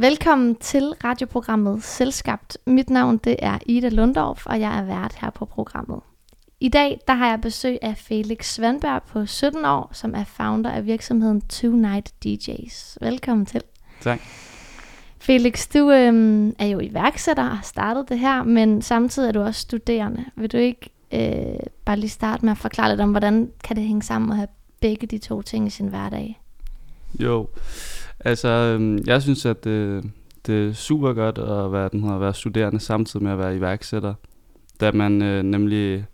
Velkommen til radioprogrammet Selskabt. Mit navn det er Ida Lundorf, og jeg er vært her på programmet. I dag der har jeg besøg af Felix Svandberg på 17 år, som er founder af virksomheden Two Night DJs. Velkommen til. Tak. Felix, du øhm, er jo iværksætter og har startet det her, men samtidig er du også studerende. Vil du ikke øh, bare lige starte med at forklare lidt om, hvordan kan det hænge sammen at have begge de to ting i sin hverdag? Jo, altså øhm, jeg synes, at det, det er super godt at være, den her, at være studerende samtidig med at være iværksætter. Da man øh, nemlig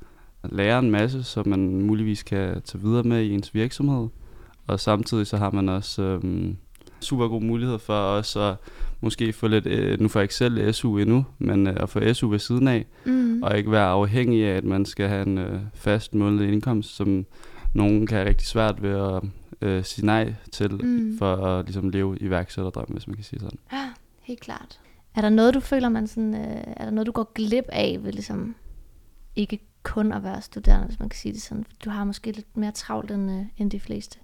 lærer en masse, som man muligvis kan tage videre med i ens virksomhed. Og samtidig så har man også øhm, super god mulighed for også at måske få lidt, øh, nu får jeg ikke selv SU endnu, men øh, at få SU ved siden af, Mm. og ikke være afhængig af, at man skal have en øh, fast månedlig indkomst, som nogen kan have rigtig svært ved at øh, sige nej til, Mm. for at ligesom leve iværksætterdrøm, hvis man kan sige sådan. Ja, helt klart. Er der noget, du føler, man sådan, øh, er der noget, du går glip af ved ligesom ikke kun at være studerende, hvis man kan sige det sådan? Du har måske lidt mere travlt end, øh, end de fleste.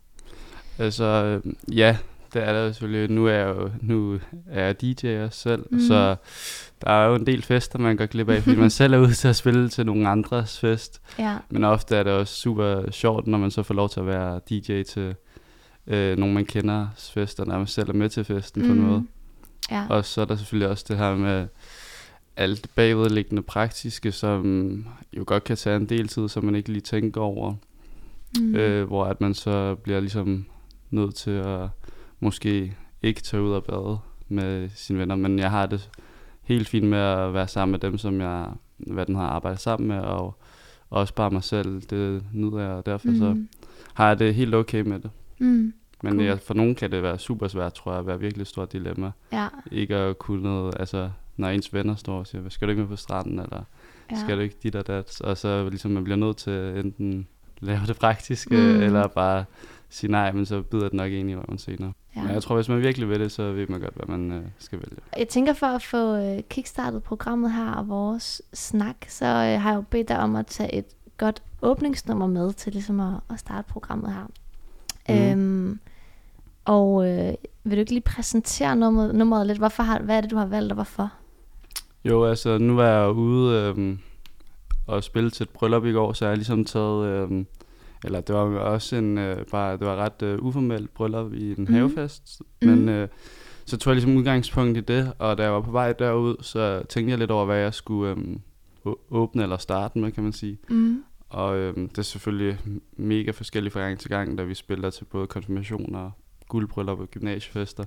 Altså, øh, ja, det er der selvfølgelig. Nu er jeg jo nu er jeg DJ også selv, mm. så der er jo en del fester, man går glip af, fordi man selv er ude til at spille til nogle andres fest. Ja. Men ofte er det også super sjovt, når man så får lov til at være DJ til øh, nogen, man kender fest, og når man selv er med til festen mm. på måde. Ja. Og så er der selvfølgelig også det her med alt bagvedliggende praktiske, som jo godt kan tage en del tid, som man ikke lige tænker over. Mm. Øh, hvor at man så bliver ligesom nødt til at måske ikke tage ud og bade med sine venner. Men jeg har det helt fint med at være sammen med dem, som jeg hvad den har arbejdet sammen med, og også bare mig selv. Det nyder jeg, og derfor mm. så Mm. har jeg det helt okay med det. Mm. Men Cool. jeg, for nogen kan det være super svært, tror jeg, at være virkelig et stort dilemma. Ja. Ikke at kunne noget, altså når ens venner står og siger, skal du ikke med på stranden, eller ja. skal du ikke dit og dat, og så ligesom man bliver nødt til enten lave det praktiske, Mm. eller bare sige nej, men så bider det nok ind i røven senere. Ja. Men jeg tror, hvis man virkelig vil det, så ved man godt, hvad man øh, skal vælge. Jeg tænker for at få øh, kickstartet programmet her og vores snak, så øh, har jeg jo bedt dig om at tage et godt åbningsnummer med til ligesom at, at starte programmet her. Mhm. Øhm, og øh, vil du ikke lige præsentere nummeret, nummeret lidt? Hvorfor har, hvad er det, du har valgt, og hvorfor? Jo, altså nu var jeg ude øh, og spille til et bryllup i går, så jeg har ligesom taget, øh, eller det var også en, øh, bare, det var ret øh, uformelt bryllup i en Mhm. mm. havefest, Mhm. men øh, så tog jeg ligesom udgangspunkt i det, og da jeg var på vej derud, så tænkte jeg lidt over, hvad jeg skulle øh, åbne eller starte med, kan man sige. Mm. Og øhm, det er selvfølgelig mega forskelligt fra gang til gang, da vi spiller til både konfirmationer, og guldbryllup og gymnasiefester.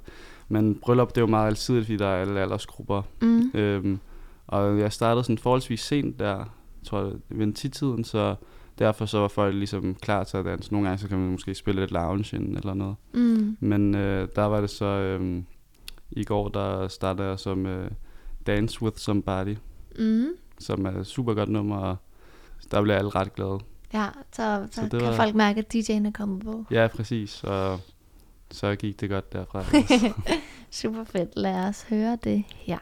Men bryllup, det er jo meget alsidigt, fordi der er alle aldersgrupper. Mm. Øhm, og jeg startede sådan forholdsvis sent der, tror jeg, ved 10-tiden, så derfor så var folk ligesom klar til at danse. Nogle gange så kan man måske spille lidt lounge ind eller noget. Mm. Men øh, der var det så, øhm, i går der startede jeg som øh, Dance With Somebody, Mm. som er et super godt nummer, og der blev alle ret glade. Ja, så, så, Så kan var- folk mærke, at DJ'en er kommet på. Ja, præcis. Og så gik det godt derfra. Super fedt. Lad os høre det her.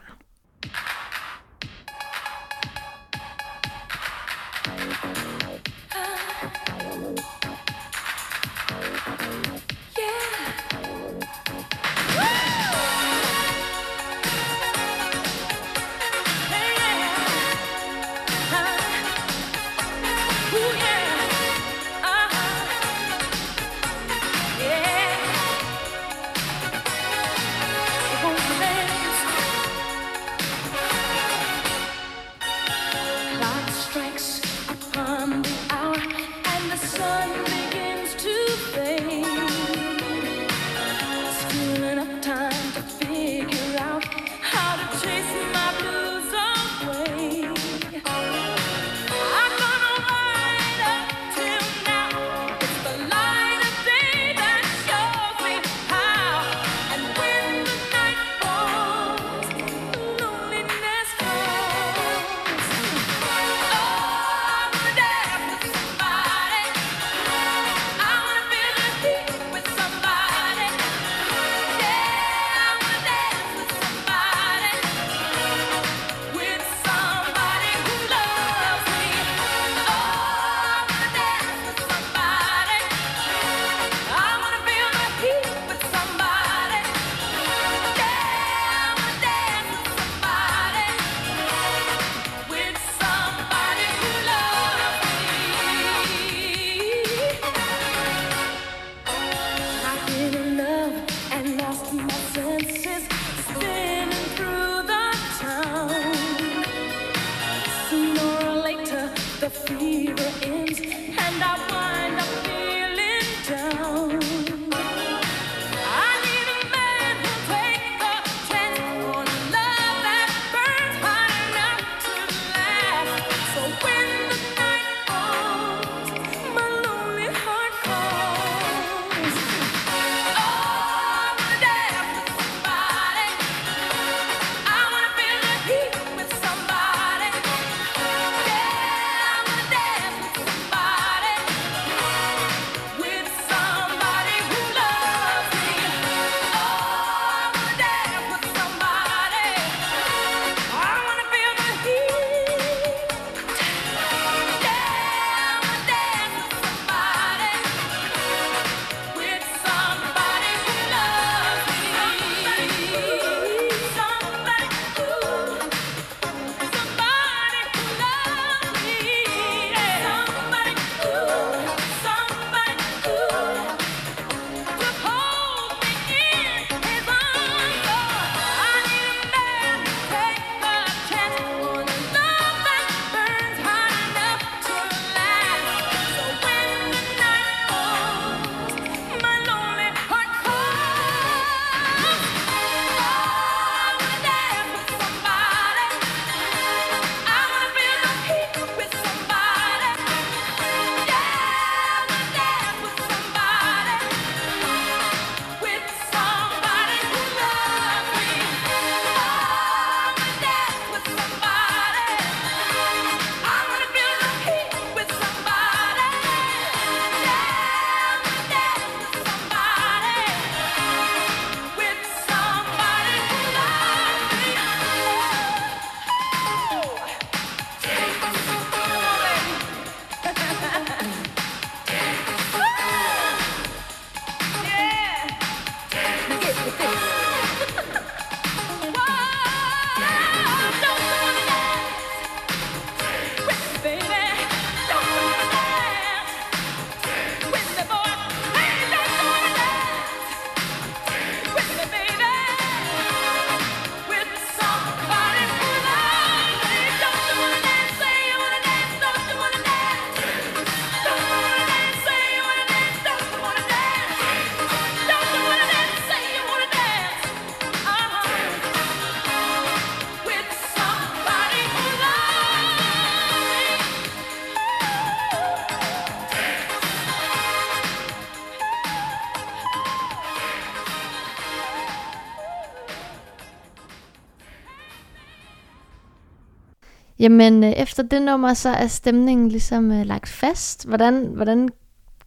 Jamen, øh, efter det nummer, så er stemningen ligesom øh, lagt fast. Hvordan, hvordan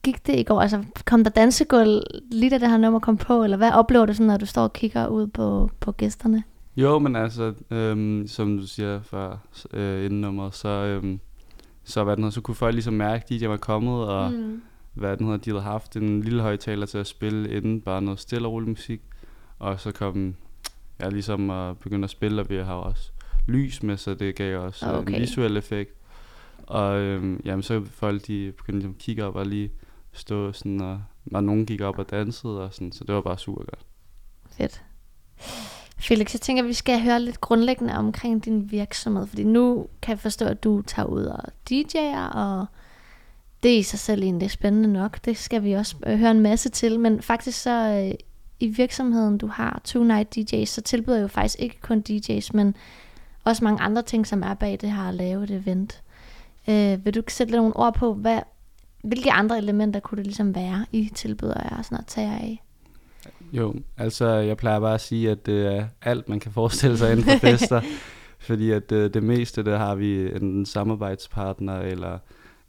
gik det i går? Altså, kom der dansegulv lige da det her nummer kom på, eller hvad oplever du sådan, når du står og kigger ud på, på gæsterne? Jo, men altså, øhm, som du siger før øh, inden nummeret, så, øhm, så, hvad den hedder, så kunne folk ligesom mærke, at DJ var kommet, og mm. hvad den hedder, de havde haft en lille højtaler til at spille inden, bare noget stille og rolig musik, og så kom jeg ligesom at begynde at spille, og vi har også lys med, så det gav også øh, okay. en visuel effekt. Og øhm, jamen, så folk de begyndte at kigge op og lige stå sådan, og, og nogen gik op og dansede, og sådan, så det var bare super godt. Fedt. Felix, jeg tænker, at vi skal høre lidt grundlæggende omkring din virksomhed, fordi nu kan jeg forstå, at du tager ud og DJ'er, og det er i sig selv egentlig spændende nok. Det skal vi også øh, høre en masse til, men faktisk så øh, i virksomheden, du har Two Night DJs, så tilbyder jeg jo faktisk ikke kun DJs, men også mange andre ting, som er bag det her at lave et event. Øh, vil du sætte lidt nogle ord på, hvad, hvilke andre elementer kunne det ligesom være, I tilbyder jer sådan at tage af? Jo, altså jeg plejer bare at sige, at det er alt, man kan forestille sig inden for fester. fordi at det, øh, det meste, der har vi en samarbejdspartner, eller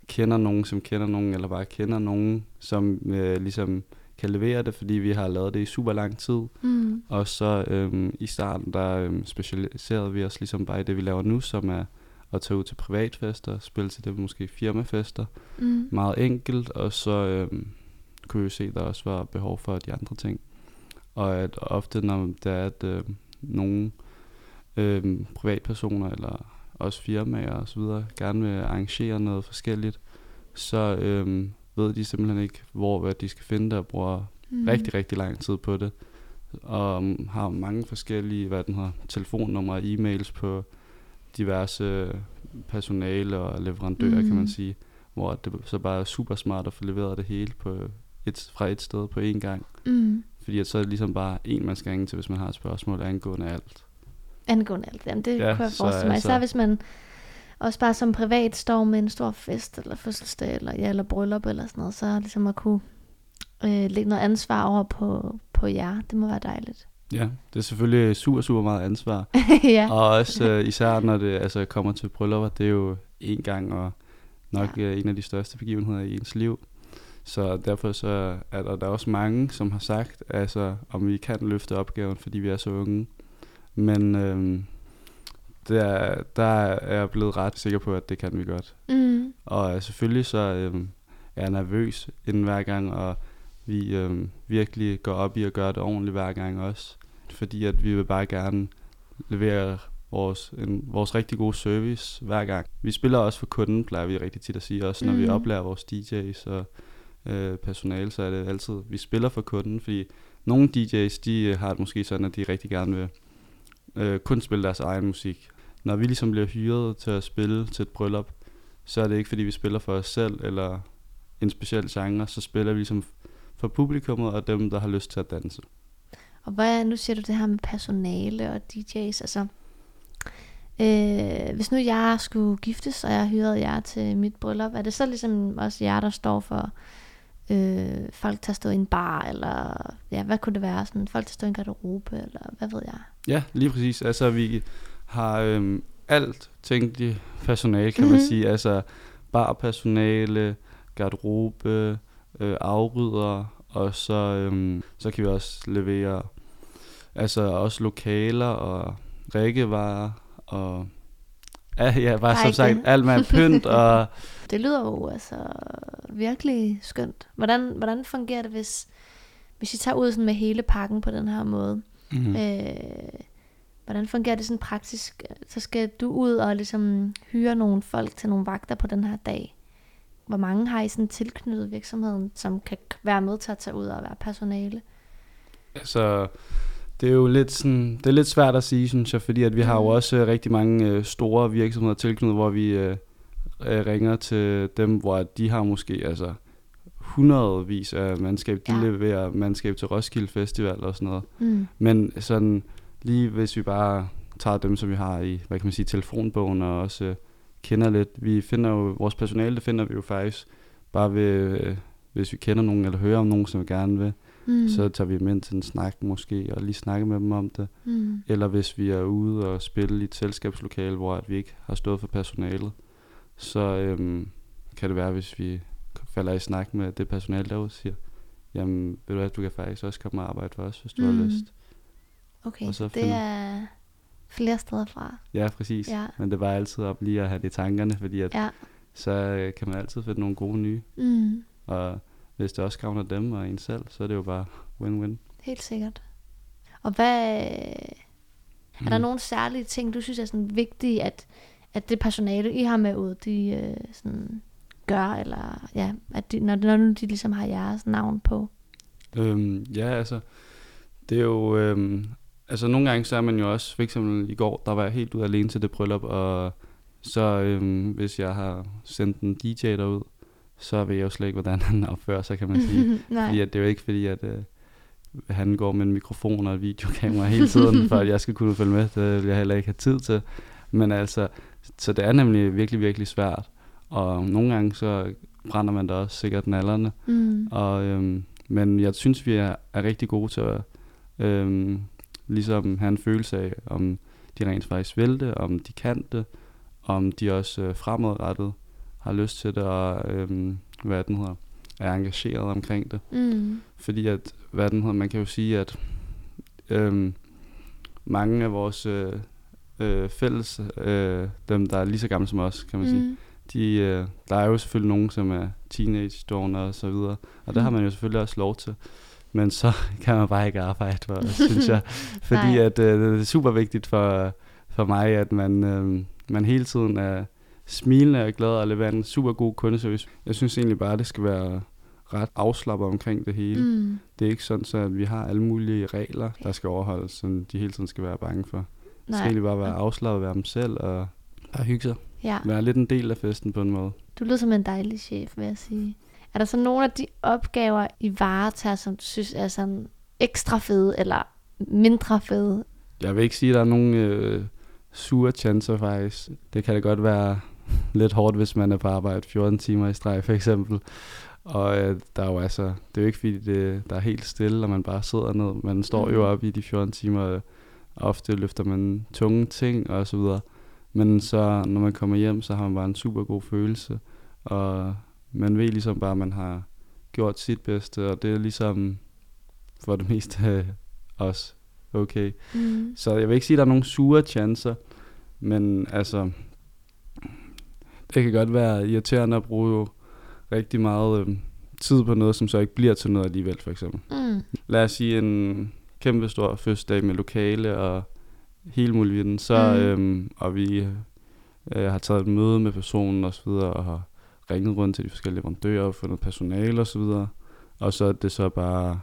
kender nogen, som kender nogen, eller bare kender nogen, som øh, ligesom kan levere det, fordi vi har lavet det i super lang tid. Mm. Og så øhm, i starten, der øhm, specialiserede vi os ligesom bare i det, vi laver nu, som er at tage ud til privatfester, spille til det måske firmafester. Mm. Meget enkelt, og så øhm, kunne vi se, at der også var behov for de andre ting. Og at ofte, når der er, at øh, nogle øh, privatpersoner eller også firmaer videre gerne vil arrangere noget forskelligt, så øh, ved de simpelthen ikke, hvor hvad de skal finde det, og bruger mm. rigtig, rigtig lang tid på det. Og um, har mange forskellige, hvad den hedder, telefonnumre og e-mails på diverse personale og leverandører, mm. kan man mm. sige. Hvor det så bare er super smart at få leveret det hele på et, fra et sted på én gang. Mm. Fordi at så er det ligesom bare en, man skal ringe til, hvis man har et spørgsmål angående alt. Angående alt, jamen det ja, kunne jeg forestille mig. Altså, Især hvis man også bare som privat står med en stor fest, eller fødselsdag, eller, ja, eller bryllup, eller sådan noget, så ligesom at kunne øh, lægge noget ansvar over på, på jer, det må være dejligt. Ja, det er selvfølgelig super, super meget ansvar. ja. Og også øh, især når det altså, kommer til bryllupper, det er jo en gang og nok ja. øh, en af de største begivenheder i ens liv. Så derfor så er der, der er også mange, som har sagt, altså, om vi kan løfte opgaven, fordi vi er så unge. Men øh, der, der er jeg blevet ret sikker på, at det kan vi godt. Mm. Og selvfølgelig så øh, er jeg nervøs inden hver gang, og vi øh, virkelig går op i at gøre det ordentligt hver gang også. Fordi at vi vil bare gerne levere vores, en, vores rigtig gode service hver gang. Vi spiller også for kunden, plejer vi rigtig tit at sige, også når mm. vi oplærer vores DJ's og øh, personale, så er det altid, vi spiller for kunden, fordi nogle DJ's, de har det måske sådan, at de rigtig gerne vil øh, kun spille deres egen musik. Når vi ligesom bliver hyret til at spille til et bryllup, så er det ikke fordi vi spiller for os selv eller en speciel genre, så spiller vi ligesom for publikummet og dem, der har lyst til at danse. Og hvad, nu siger du det her med personale og DJ's, altså øh, hvis nu jeg skulle giftes, og jeg hyrede jer til mit bryllup, er det så ligesom også jer, der står for øh, folk, der står i en bar, eller ja, hvad kunne det være? Sådan, folk, der står i en garderobe, eller hvad ved jeg? Ja, lige præcis. Altså, vi har øhm, alt tænkeligt personale, kan mm-hmm. man mhm. sige. Altså, barpersonale, garderobe, øh, afrydere, og så, øhm, så kan vi også levere altså også lokaler og rikkevarer og ja, ja bare som sagt alt med pynt og det lyder jo altså virkelig skønt. Hvordan, hvordan fungerer det, hvis, hvis I tager ud sådan med hele pakken på den her måde? Mm-hmm. Øh, hvordan fungerer det sådan praktisk? Så skal du ud og ligesom hyre nogle folk til nogle vagter på den her dag. Hvor mange har I sådan tilknyttet virksomheden, som kan være med til at tage ud og være personale? Altså, det er jo lidt, sådan, det er lidt svært at sige, synes jeg, fordi at vi har jo mm. også øh, rigtig mange øh, store virksomheder tilknyttet, hvor vi øh, øh, ringer til dem, hvor de har måske altså hundredvis af mandskab. De ja. leverer mandskab til Roskilde Festival og sådan noget. Mm. Men sådan lige hvis vi bare tager dem, som vi har i, hvad kan man sige, telefonbogen og også øh, kender lidt. Vi finder jo, vores personale, det finder vi jo faktisk bare ved, øh, hvis vi kender nogen eller hører om nogen, som vi gerne vil Mm. Så tager vi dem ind til en snak måske, og lige snakke med dem om det. Mm. Eller hvis vi er ude og spille i et selskabslokale, hvor at vi ikke har stået for personalet, så øhm, kan det være, hvis vi falder i snak med det personale derude, siger, jamen ved du hvad, du kan faktisk også komme og arbejde for os, hvis du mm. har lyst. Okay, Og så det finder- er flere steder fra. Ja, præcis. Ja. Men det er bare altid op lige at have det i tankerne, fordi at, Ja. så øh, kan man altid finde nogle gode nye. Mm. Og hvis det også gavner dem og en selv, så er det jo bare win-win. Helt sikkert. Og hvad... Er Mm. der nogle særlige ting, du synes er sådan vigtige, at, at det personale, I har med ud, de øh, sådan gør, eller ja, at de, når, når nu de ligesom har jeres navn på? Øhm, ja, altså, det er jo, øhm, altså nogle gange så er man jo også, for eksempel i går, der var jeg helt ude alene til det bryllup, og så øhm, hvis jeg har sendt en DJ derud, så ved jeg jo slet ikke, hvordan han opfører sig, kan man sige. Fordi at det er jo ikke fordi, at øh, han går med en mikrofon og et videokamera hele tiden, for at jeg skal kunne følge med. Det vil jeg heller ikke have tid til. Men altså, så det er nemlig virkelig, virkelig svært. Og nogle gange så brænder man da også sikkert nallerne. Mm. Og, øhm, men jeg synes, vi er, er rigtig gode til at øhm, ligesom have en følelse af, om de rent faktisk vil det, om de kan det, om de også øh, fremadrettet har lyst til det, og øhm, hvad den hedder, er engageret omkring det. Mm. Fordi at, hvad den hedder, man kan jo sige, at øhm, mange af vores øh, øh, fælles, øh, dem der er lige så gamle som os, kan man mm. sige, Mm. de, øh, der er jo selvfølgelig nogen, som er teenage og så videre, og det har Mm. man jo selvfølgelig også lov til. Men så kan man bare ikke arbejde for, synes jeg. Fordi at øh, det er super vigtigt for, for mig, at man, øh, man hele tiden er smilende og glad og leverer en super god kundeservice. Jeg synes egentlig bare, at det skal være ret afslappet omkring det hele. Mm. Det er ikke sådan, så at vi har alle mulige regler, der skal overholdes, som de hele tiden skal være bange for. Det skal Nej. egentlig bare være afslappet, være dem selv og bare hygge sig. Ja, Være lidt en del af festen på en måde. du lyder som en dejlig chef, vil jeg sige. Er der så nogle af de opgaver, I varetager, som du synes er sådan ekstra fede, eller mindre fede? Jeg vil ikke sige, at der er nogen øh, sure chancer faktisk. Det kan det godt være lidt hårdt, hvis man er på arbejde 14 timer i streg for eksempel. Og øh, der er jo altså, det er jo ikke fordi, det, der er helt stille, og man bare sidder ned. Man står jo Mhm. op i de 14 timer, og ofte løfter man tunge ting og så videre. Men så, når man kommer hjem, så har man bare en super god følelse. Og man ved ligesom bare, at man har gjort sit bedste, og det er ligesom for det meste også okay. Mm. Så jeg vil ikke sige, at der er nogen sure chancer, men altså, det kan godt være irriterende at bruge rigtig meget øh, tid på noget, som så ikke bliver til noget alligevel, for eksempel. Mm. Lad os sige en kæmpe stor fødselsdag med lokale og hele muligheden, så, Mm. øhm, og vi øh, har taget et møde med personen og så videre, og har ringet rundt til de forskellige leverandører og fundet personale og så videre, og så er det så bare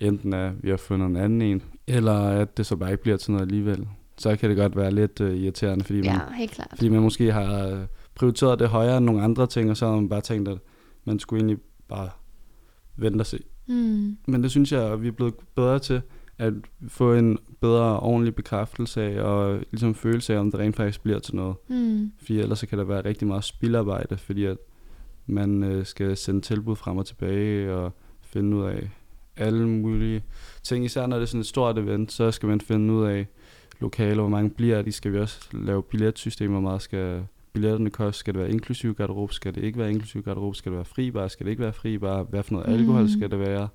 enten at vi har fundet en anden en, eller at det så bare ikke bliver til noget alligevel. Så kan det godt være lidt øh, irriterende, fordi man Ja, helt klart. fordi man måske har øh, prioriteret det højere end nogle andre ting, og så har man bare tænkt, at man skulle egentlig bare vente og se. Mm. Men det synes jeg, at vi er blevet bedre til at få en bedre ordentlig bekræftelse af, og ligesom følelse af, om det rent faktisk bliver til noget. Mm. Fordi ellers så kan der være rigtig meget spildarbejde, fordi at man øh, skal sende tilbud frem og tilbage, og finde ud af alle mulige ting. Især når det er sådan et stort event, så skal man finde ud af lokaler, hvor mange bliver de. Skal vi også lave billetsystemer, hvor meget skal billetterne koste? Skal det være inklusiv garderobe? Skal det ikke være inklusiv garderobe? Skal det være fri bar? Skal det ikke være fri bar? Hvad for noget alkohol Mm. skal det være?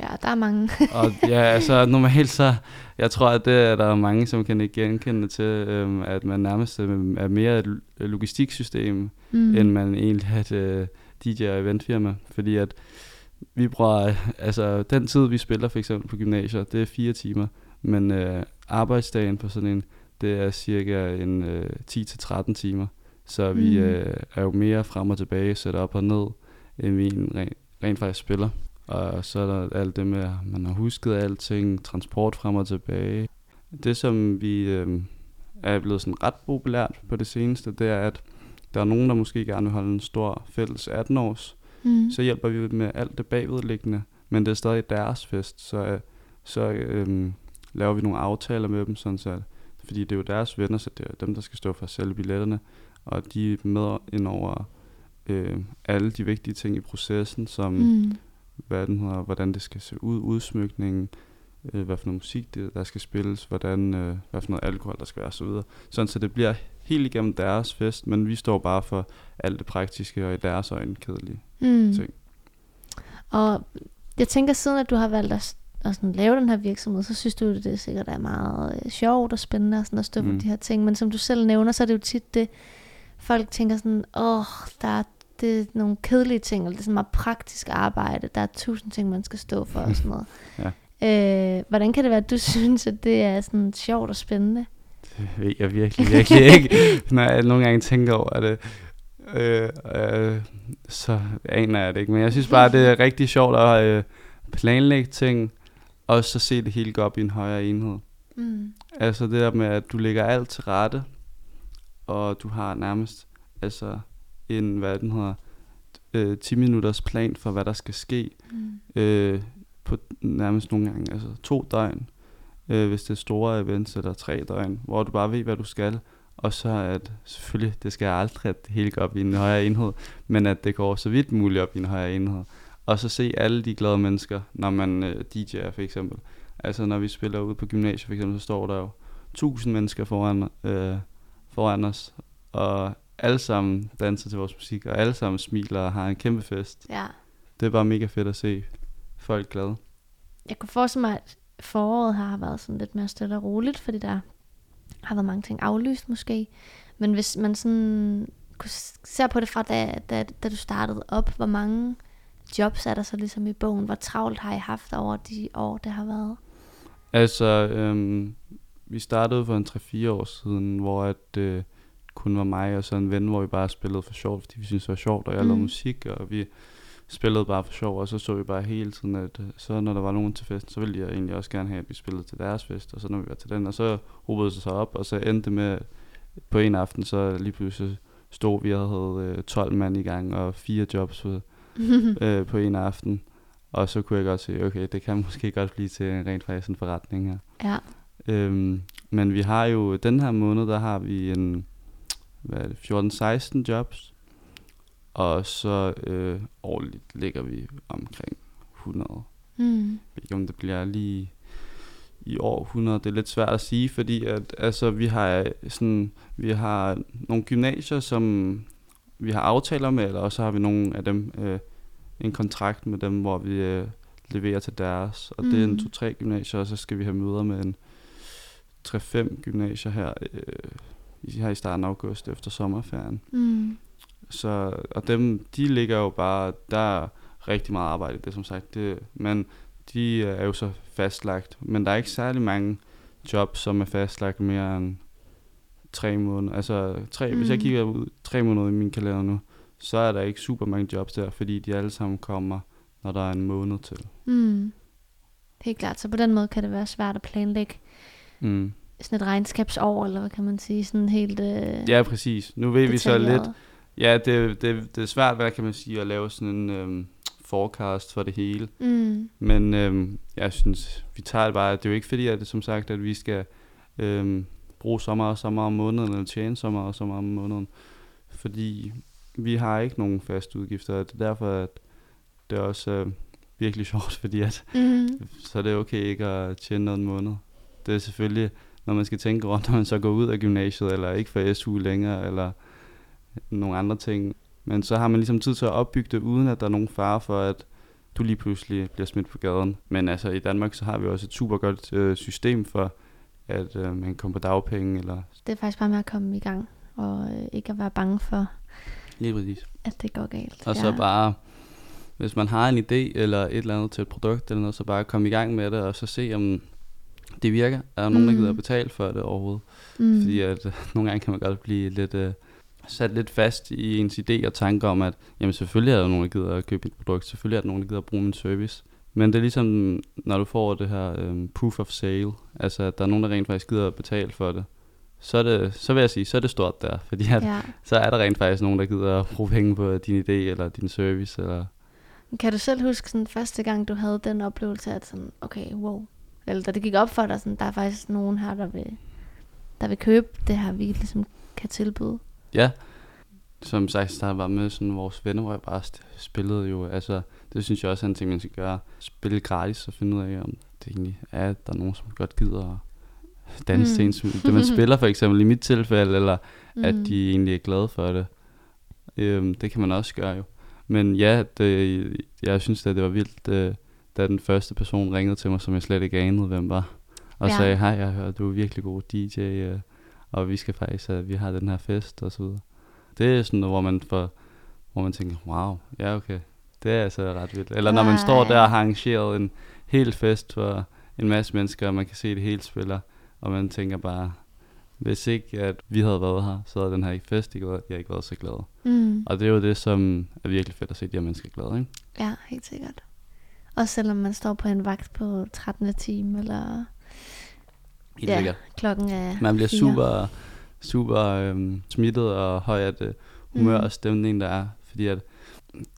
Ja, der er mange. og ja, altså normalt så, jeg tror, at det er der er mange, som kan ikke genkende til, øhm, at man nærmest øhm, er mere et logistiksystem, mm. end man egentlig er et øh, DJ- og eventfirma. Fordi at vi bruger, altså den tid, vi spiller for eksempel på gymnasier, det er fire timer, men øh, arbejdsdagen på sådan en, det er cirka en øh, 10-13 timer. Så vi Mm. øh, er jo mere frem og tilbage, sætter op og ned, end vi rent, rent faktisk spiller. Og så er der alt det med, at man har husket alting, transport frem og tilbage. Det, som vi øh, er blevet sådan ret populært på det seneste, det er, at der er nogen, der måske gerne vil holde en stor fælles 18-års. Mm. Så hjælper vi med alt det bagvedliggende, men det er stadig deres fest, så, øh, så øh, laver vi nogle aftaler med dem, sådan så, fordi det er jo deres venner, så det er dem, der skal stå for at sælge billetterne, og de er med ind over øh, alle de vigtige ting i processen, som Mm. Hvad den hedder, hvordan det skal se ud, udsmykningen, øh, hvad for noget musik det, der skal spilles, hvordan, øh, hvad for noget alkohol der skal være osv. Sådan så det bliver helt igennem deres fest, men vi står bare for alt det praktiske og i deres øjne kedelige Mm. ting. Og jeg tænker, siden at du har valgt at, at sådan lave den her virksomhed, så synes du, det er sikkert er meget øh, sjovt og spændende og sådan at stå mm. For de her ting. Men som du selv nævner, så er det jo tit det, folk tænker sådan, åh, der er, det er nogle kedelige ting, eller det er sådan meget praktisk arbejde. Der er tusind ting, man skal stå for og sådan noget. ja. øh, hvordan kan det være, at du synes, at det er sådan sjovt og spændende? Det ved jeg virkelig, virkelig ikke. Når jeg nogle gange tænker over det, øh, øh, så aner jeg det ikke. Men jeg synes bare, det er rigtig sjovt at øh, planlægge ting, og så se det hele gå op i en højere enhed. Mm. Altså det der med, at du lægger alt til rette, og du har nærmest altså en, hvad den hedder, øh, 10 minutters plan for, hvad der skal ske, Mm. øh, på nærmest nogle gange, altså to døgn, øh, hvis det er store events, eller tre døgn, hvor du bare ved, hvad du skal, og så at selvfølgelig, det skal aldrig, at det hele går op i en højere enhed, men at det går så vidt muligt op i en højere enhed. Og så se alle de glade mennesker, når man øh, DJ'er for eksempel. Altså når vi spiller ude på gymnasiet for eksempel, så står der jo tusind mennesker foran, øh, foran os, og alle sammen danser til vores musik, og alle sammen smiler og har en kæmpe fest. Ja. Det er bare mega fedt at se folk glade. Jeg kunne forestille mig, at foråret har været sådan lidt mere stille og roligt, fordi der har været mange ting aflyst måske. Men hvis man sådan kunne s- ser på det fra da, da, da du startede op, hvor mange jobs er der så ligesom i bogen? Hvor travlt har I haft over de år, det har været? Altså, øhm, vi startede for en 3-4 år siden, hvor at, øh, kun var mig og så en ven, hvor vi bare spillede for sjovt, fordi vi syntes det var sjovt, og jeg lavede Mm. musik, og vi spillede bare for sjov, og så så vi bare hele tiden, at øh, så når der var nogen til festen, så ville jeg egentlig også gerne have, at vi spillede til deres fest, og så når vi var til den, og så hobede det sig op, og så endte det med, på en aften, så lige pludselig stod vi og havde øh, 12 mand i gang, og fire jobs på, øh, på en aften, og så kunne jeg godt se, okay, det kan måske godt blive til en rent faktisk en forretning her. ja. Øhm, men vi har jo, den her måned, der har vi en, hvad er det, 14-16 jobs. Og så øh, årligt ligger vi omkring 100. Mm. Jeg ved ikke, om det bliver lige i år 100. Det er lidt svært at sige, fordi at, altså, vi har sådan, vi har nogle gymnasier, som vi har aftaler med, eller også har vi nogle af dem øh, en kontrakt med dem, hvor vi øh, leverer til deres. Og mm. det er en Mm. to-tre gymnasier, og så skal vi have møder med en 3-5 gymnasier her, øh, her i starten af august efter sommerferien. Mm. Så, og dem, de ligger jo bare, der er rigtig meget arbejde det, som sagt. Det, men de er jo så fastlagt. Men der er ikke særlig mange jobs, som er fastlagt mere end tre måneder. Altså, tre, mm. hvis jeg Mm. kigger ud tre måneder i min kalender nu, så er der ikke super mange jobs der, fordi de alle sammen kommer, når der er en måned til. Mm. Helt klart. Så på den måde kan det være svært at planlægge Mm. Sådan et regnskabsår, eller hvad kan man sige, sådan helt øh, Ja, præcis. Nu ved vi så lidt. Ja, det, det, det er svært, hvad kan man sige, at lave sådan en øhm, forecast for det hele. Mm. Men øhm, jeg synes, vi tager det bare. Det er jo ikke fordi, at det som sagt, at vi skal øhm, bruge så meget og så meget om måneden, eller tjene så meget og så meget om måneden. Fordi vi har ikke nogen faste udgifter, og det er derfor, at det er også øh, virkelig sjovt, fordi at, Mm. så er det okay ikke at tjene noget måned. Det er selvfølgelig, når man skal tænke rundt, når man så går ud af gymnasiet, eller ikke får SU længere, eller nogle andre ting. Men så har man ligesom tid til at opbygge det, uden at der er nogen fare for, at du lige pludselig bliver smidt på gaden. Men altså i Danmark, så har vi også et super godt øh, system for, at øh, man kommer på dagpenge, eller Det er faktisk bare med at komme i gang, og øh, ikke at være bange for, lige præcis. at det går galt. Og så bare, hvis man har en idé, eller et eller andet til et produkt, eller noget, så bare komme i gang med det, og så se, om det virker. Er der nogen, der Mm. gider at betale for det overhovedet? mm. Fordi at øh, nogle gange kan man godt blive lidt øh, sat lidt fast i ens idé og tanker om, at jamen selvfølgelig er der nogen, der gider at købe et produkt, selvfølgelig er der nogen, der gider at bruge min service. Men det er ligesom, når du får det her øh, proof of sale, altså at der er nogen, der rent faktisk gider at betale for det, så, er det, så vil jeg sige, så er det stort der, fordi at, ja. så er der rent faktisk nogen, der gider at bruge penge på din idé eller din service. Eller, Kan du selv huske sådan første gang, du havde den oplevelse, at sådan, okay, wow. Eller da det gik op for dig, sådan, der er faktisk nogen her, der vil, der vil købe det her, vi ligesom kan tilbyde. Ja, som sagt, der var med sådan vores venner, hvor jeg bare spillede jo, altså, det synes jeg også er en ting, man skal gøre. Spille gratis og finde ud af, om det egentlig er, at der er nogen, som godt gider at danse mm. til ens, det man spiller for eksempel i mit tilfælde, eller mm. at de egentlig er glade for det. Øhm, det kan man også gøre jo. Men ja, det, jeg synes, at det var vildt, øh, da den første person ringede til mig, som jeg slet ikke anede, hvem var. Og ja. sagde, hej, jeg hører, du er virkelig god DJ, øh, og vi skal faktisk, at vi har den her fest, og så videre. Det er sådan noget, hvor man, får, hvor man tænker, wow, ja okay, det er altså ret vildt. Eller når man står der og har arrangeret en hel fest for en masse mennesker, og man kan se det hele spiller, og man tænker bare, hvis ikke at vi havde været her, så havde den her fest ikke været, jeg ikke været så glad. Mm. Og det er jo det, som er virkelig fedt at se de her mennesker glade, ikke? Ja, helt sikkert. Og selvom man står på en vagt på 13. time, eller Helt ja, sikkert. klokken er Man bliver 4. super, super øhm, smittet og højt øh, humør mm. og stemning, der er. Fordi at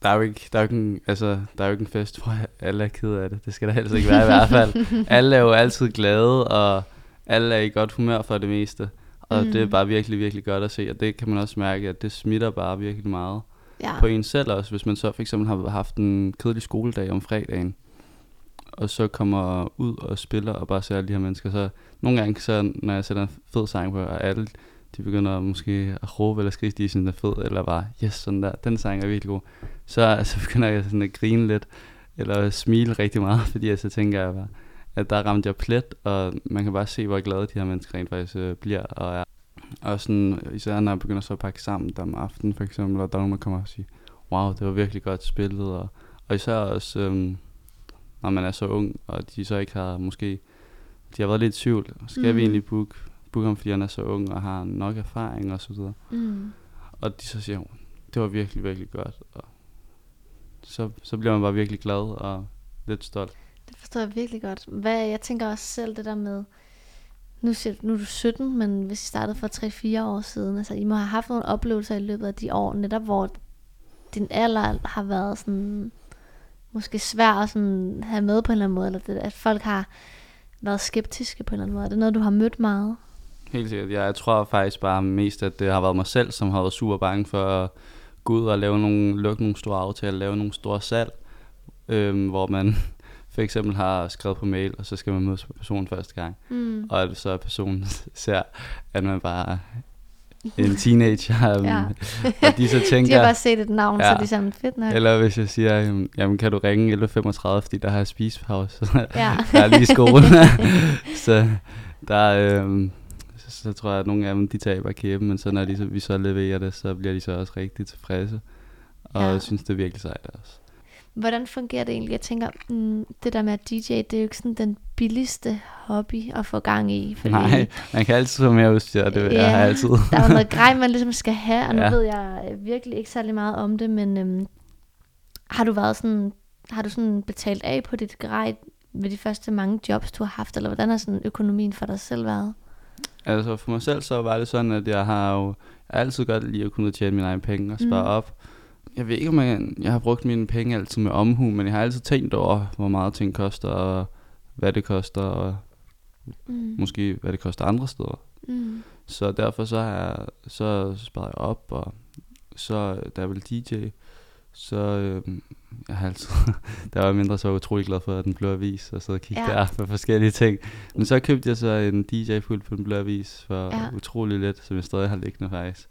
der er jo ikke, der er jo ikke en, altså, der er jo ikke en fest, hvor alle er ked af det. Det skal der helst ikke være i hvert fald. alle er jo altid glade, og alle er i godt humør for det meste. Og mm. det er bare virkelig, virkelig godt at se, og det kan man også mærke, at det smitter bare virkelig meget ja. på en selv også. Hvis man så for eksempel har haft en kedelig skoledag om fredagen, og så kommer ud og spiller og bare ser alle de her mennesker, så nogle gange, så, når jeg sætter en fed sang på, og alle de begynder måske at råbe eller skrige, de sådan er fed, eller bare, yes, sådan der, den sang er virkelig god, så, så begynder jeg sådan at grine lidt, eller smile rigtig meget, fordi jeg så tænker jeg bare, at der ramte jeg plet, og man kan bare se, hvor glade de her mennesker rent faktisk øh, bliver, og er. Og sådan, især når jeg begynder så at pakke sammen der om aftenen, for eksempel, og der er nogen, der kommer og siger, wow, det var virkelig godt spillet, og, og især også, øhm, når man er så ung, og de så ikke har måske, de har været lidt i tvivl, skal mm. vi egentlig booke, booke ham, fordi han er så ung, og har nok erfaring og så videre. Mm. Og de så siger, det var virkelig, virkelig godt, og så, så bliver man bare virkelig glad og lidt stolt. Det forstår jeg virkelig godt. Hvad, jeg tænker også selv det der med, nu, siger, nu er du 17, men hvis I startede for 3-4 år siden, altså I må have haft nogle oplevelser i løbet af de år, netop hvor din alder har været sådan, måske svær at sådan have med på en eller anden måde, eller det, at folk har været skeptiske på en eller anden måde. Er det noget, du har mødt meget? Helt sikkert. Ja, jeg tror faktisk bare mest, at det har været mig selv, som har været super bange for at gå ud og lave nogle, lukke nogle store aftaler, lave nogle store salg, øhm, hvor man for eksempel har skrevet på mail, og så skal man mødes med personen første gang. Mm. Og at så er personen ser, at man bare en teenager, um, ja. og de så tænker... de har bare set et navn, ja, så de er sådan fedt nok. Eller hvis jeg siger, jamen kan du ringe 11.35, fordi der har spisepause, ja. der er lige skole. så der, øhm, så, så, tror jeg, at nogle af dem, de taber kæben, men så når de, så, vi så leverer det, så bliver de så også rigtig tilfredse. Og ja. jeg synes, det er virkelig sejt også. Hvordan fungerer det egentlig? Jeg tænker, mm, det der med at DJ, det er jo ikke sådan den billigste hobby at få gang i. Fordi, Nej, man kan altid få mere udstyr, det ja, jeg har altid. der er jo noget grej, man ligesom skal have, og nu ja. ved jeg virkelig ikke særlig meget om det, men øhm, har du været sådan, har du sådan betalt af på dit grej ved de første mange jobs, du har haft, eller hvordan har sådan økonomien for dig selv været? Altså for mig selv så var det sådan, at jeg har jo altid godt lige at kunne tjene mine egne penge og spare mm. op jeg ved ikke, om jeg, jeg har brugt mine penge altid med omhu, men jeg har altid tænkt over, hvor meget ting koster, og hvad det koster, og mm. måske hvad det koster andre steder. Mm. Så derfor så har jeg, så sparet jeg op, og så da jeg ville DJ, så øh, jeg har altid, der var mindre så utrolig glad for, at den blå avis, og så kigge ja. der på forskellige ting. Men så købte jeg så en DJ-fuld på den blå avis for ja. utrolig lidt, som jeg stadig har liggende faktisk.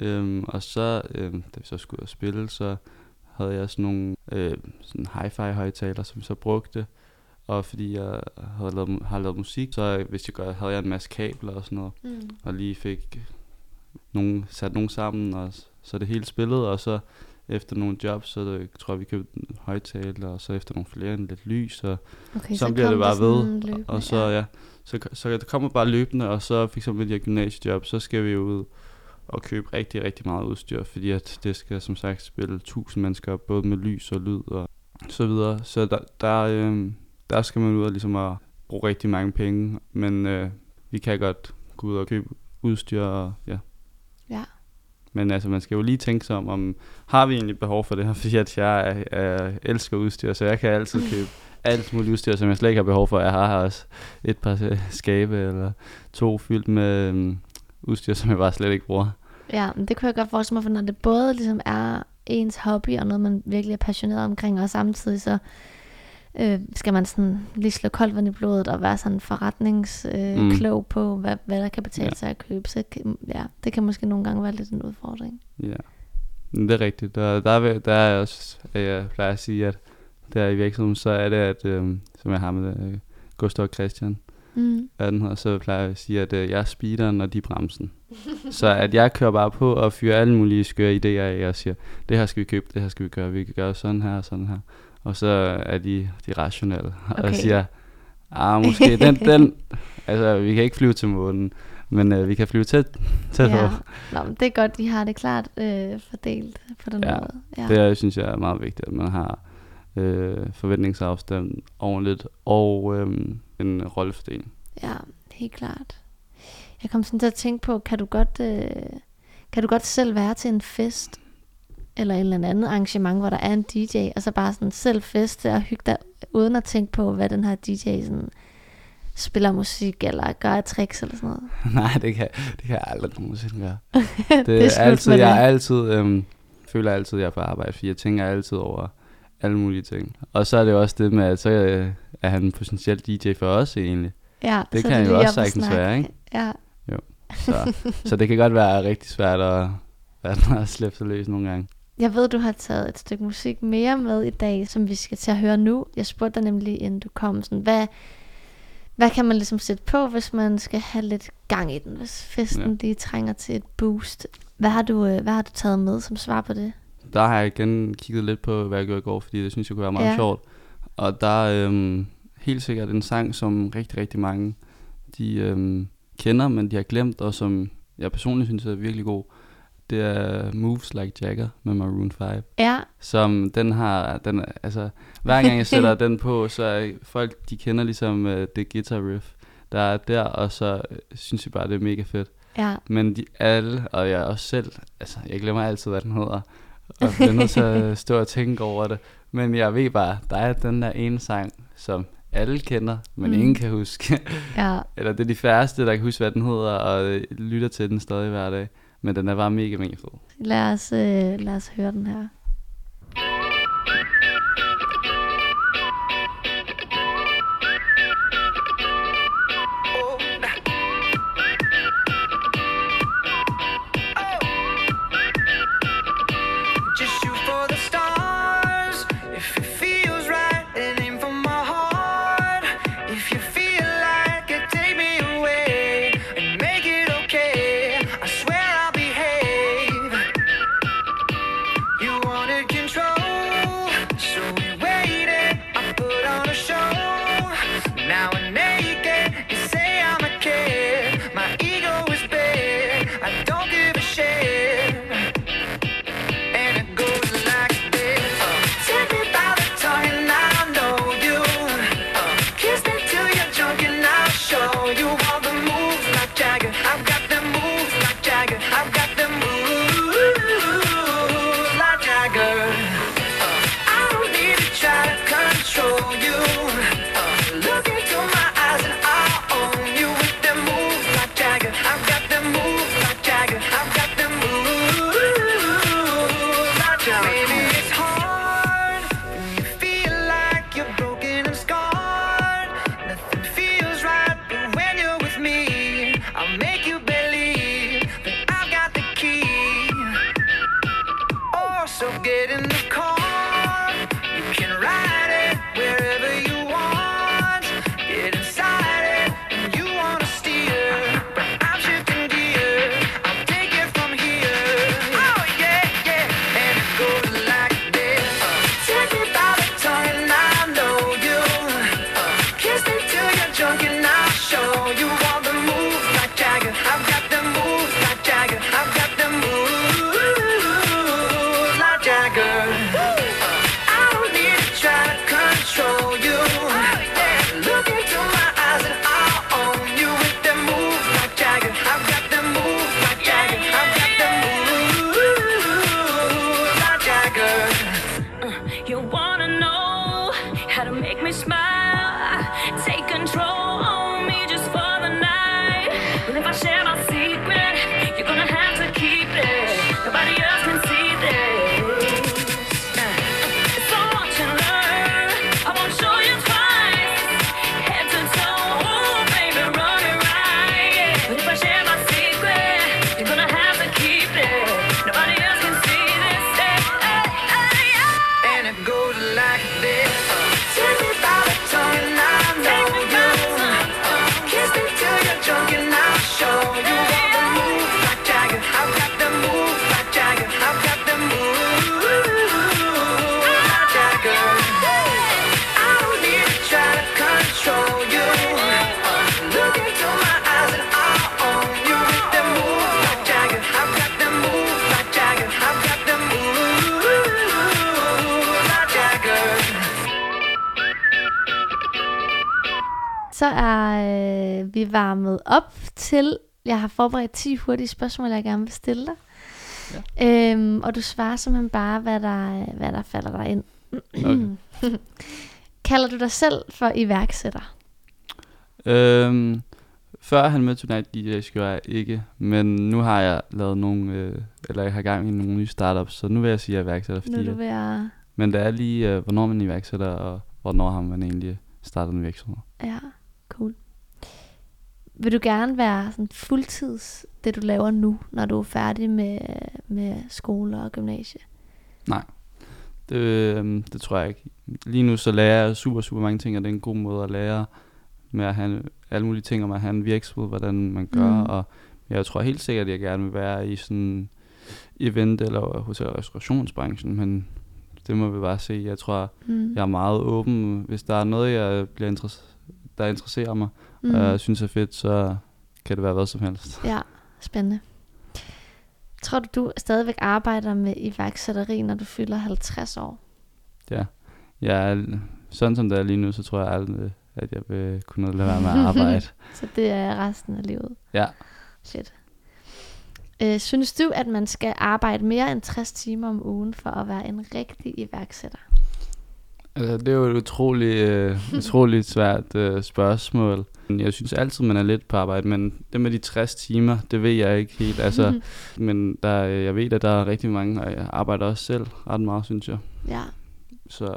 Øhm, og så, øhm, da vi så skulle ud og spille, så havde jeg sådan nogle øh, sådan hi-fi højtaler, som jeg så brugte. Og fordi jeg havde lavet, har lavet musik, så hvis jeg gør, havde jeg en masse kabler og sådan noget. Mm. Og lige fik nogen, sat nogen sammen, og så det hele spillet. Og så efter nogle jobs, så det, tror jeg, vi købte en højtaler, og så efter nogle flere, en lidt lys, og okay, så, så bliver det bare ved. Løbende, og så, ja. ja så, så det kommer bare løbende, og så eksempel de her gymnasiejob, så skal vi ud at købe rigtig, rigtig meget udstyr, fordi at det skal som sagt spille tusind mennesker, både med lys og lyd og så videre. Så der, der, øh, der skal man ud og ligesom at bruge rigtig mange penge, men øh, vi kan godt gå ud og købe udstyr og ja. Ja. Men altså, man skal jo lige tænke sig om, om har vi egentlig behov for det her, fordi at jeg er, elsker udstyr, så jeg kan altid købe alt muligt udstyr, som jeg slet ikke har behov for. Jeg har også et par skabe eller to fyldt med øhm, udstyr, som jeg bare slet ikke bruger. Ja, men det kunne jeg godt forestille mig, for når det både ligesom er ens hobby og noget, man virkelig er passioneret omkring, og samtidig så øh, skal man sådan lige slå koldt vand i blodet og være sådan forretningsklog øh, Mm. klog på, hvad, hvad der kan betale Ja. sig at købe. Så ja, det kan måske nogle gange være lidt en udfordring. Ja, det er rigtigt. Der, der, er, der er også, jeg plejer at sige, at der i virksomheden, så er det, at, øhm, som jeg har med øh, Gustav og Christian, Mm. hvad den hedder, så plejer jeg at sige, at øh, jeg er speederen, og de er bremsen. så at jeg kører bare på og fyrer alle mulige skøre idéer af, og siger, det her skal vi købe, det her skal vi gøre, vi kan gøre sådan her og sådan her. Og så er de, de rationelle, Okay. og siger, ah, måske den, den, altså vi kan ikke flyve til månen, men øh, vi kan flyve tæt, tæt Ja. på. Nå, men det er godt, de har det klart øh, fordelt på den Ja, måde. Ja. Det er, synes jeg er meget vigtigt, at man har øh, forventningsafstand ordentligt og øh, en rollefordeling. Ja, helt klart. Jeg kom sådan til at tænke på, kan du godt, øh, kan du godt selv være til en fest, eller et eller andet arrangement, hvor der er en DJ, og så bare sådan selv feste og hygge dig, uden at tænke på, hvad den her DJ sådan spiller musik, eller gør af tricks, eller sådan noget. Nej, det kan, det kan jeg aldrig nogensinde gøre. Det, Det er altid, jeg det. altid, øhm, føler altid, at jeg er på arbejde, fordi jeg tænker altid over alle mulige ting. Og så er det jo også det med, at så øh, er han potentielt DJ for os egentlig. Ja, Det så kan er jo også sagtens være, ikke? Ja, Så, så det kan godt være rigtig svært at, at, at slippe sig løs nogle gange. Jeg ved, du har taget et stykke musik mere med i dag, som vi skal til at høre nu. Jeg spurgte dig nemlig, inden du kom, sådan, hvad, hvad kan man ligesom sætte på, hvis man skal have lidt gang i den, hvis festen Ja. ja. lige trænger til et boost? Hvad har, du, øh, hvad har du taget med som svar på det? Der har jeg igen kigget lidt på, hvad jeg gjorde i går, fordi det synes jeg kunne være meget Ja. sjovt. Og der er øhm, helt sikkert en sang, som rigtig, rigtig mange de øhm, kender, men de har glemt, og som jeg personligt synes er virkelig god. Det er Moves Like Jagger med Maroon 5. Ja, Som den har, den, altså hver gang jeg sætter den på, så er folk, de kender ligesom uh, det guitar riff, der er der, og så øh, synes jeg bare, det er mega fedt. ja, Men de alle, og jeg også selv, altså jeg glemmer altid, hvad den hedder, og bliver nødt til at stå og tænke over det. Men jeg ved bare, der er den der ene sang, som alle kender, men Mm. ingen kan huske. ja. Eller det er de færreste, der kan huske, hvad den hedder, og øh, lytter til den stadig hver dag. Men den er bare mega, mega fed. Lad os, øh, lad os høre den her. Så er øh, vi varmet op til, jeg har forberedt 10 hurtige spørgsmål, jeg gerne vil stille dig. Ja. Øhm, og du svarer simpelthen bare, hvad der, hvad der falder dig ind. Okay. Kalder du dig selv for iværksætter? Øhm, før han mødte Tonight DJ gjorde jeg ikke, men nu har jeg lavet nogle, øh, eller jeg har gang i nogle nye startups, så nu vil jeg sige, at jeg er iværksætter, Nu er fordi du ved at... Men det er lige, øh, hvornår man er iværksætter, og hvornår har man egentlig startet en virksomhed. Ja, cool. Vil du gerne være sådan fuldtids, det du laver nu, når du er færdig med, med skole og gymnasie? Det, øh, det tror jeg ikke. Lige nu så lærer jeg super, super mange ting, og det er en god måde at lære med at have alle mulige ting om at have en virksomhed, hvordan man gør, Mm. og jeg tror helt sikkert, at jeg gerne vil være i sådan event- eller hotel- og restaurationsbranchen, men det må vi bare se. Jeg tror, Mm. jeg er meget åben. Hvis der er noget, jeg bliver interess- der interesserer mig, mm. og jeg synes er fedt, så kan det være hvad som helst. Ja, spændende. Tror du, du stadigvæk arbejder med iværksætteri, når du fylder 50 år? Ja. Jeg er, sådan som det er lige nu, så tror jeg aldrig, at jeg vil kunne lade være med at arbejde. Så det er resten af livet. Ja. Shit. Øh, synes du, at man skal arbejde mere end 60 timer om ugen for at være en rigtig iværksætter? Altså, det er jo et utroligt, øh, utroligt svært øh, spørgsmål. Jeg synes altid, man er lidt på arbejde, men det med de 60 timer, det ved jeg ikke helt. Altså, men der, jeg ved, at der er rigtig mange, og jeg arbejder også selv ret meget, synes jeg. ja, Så,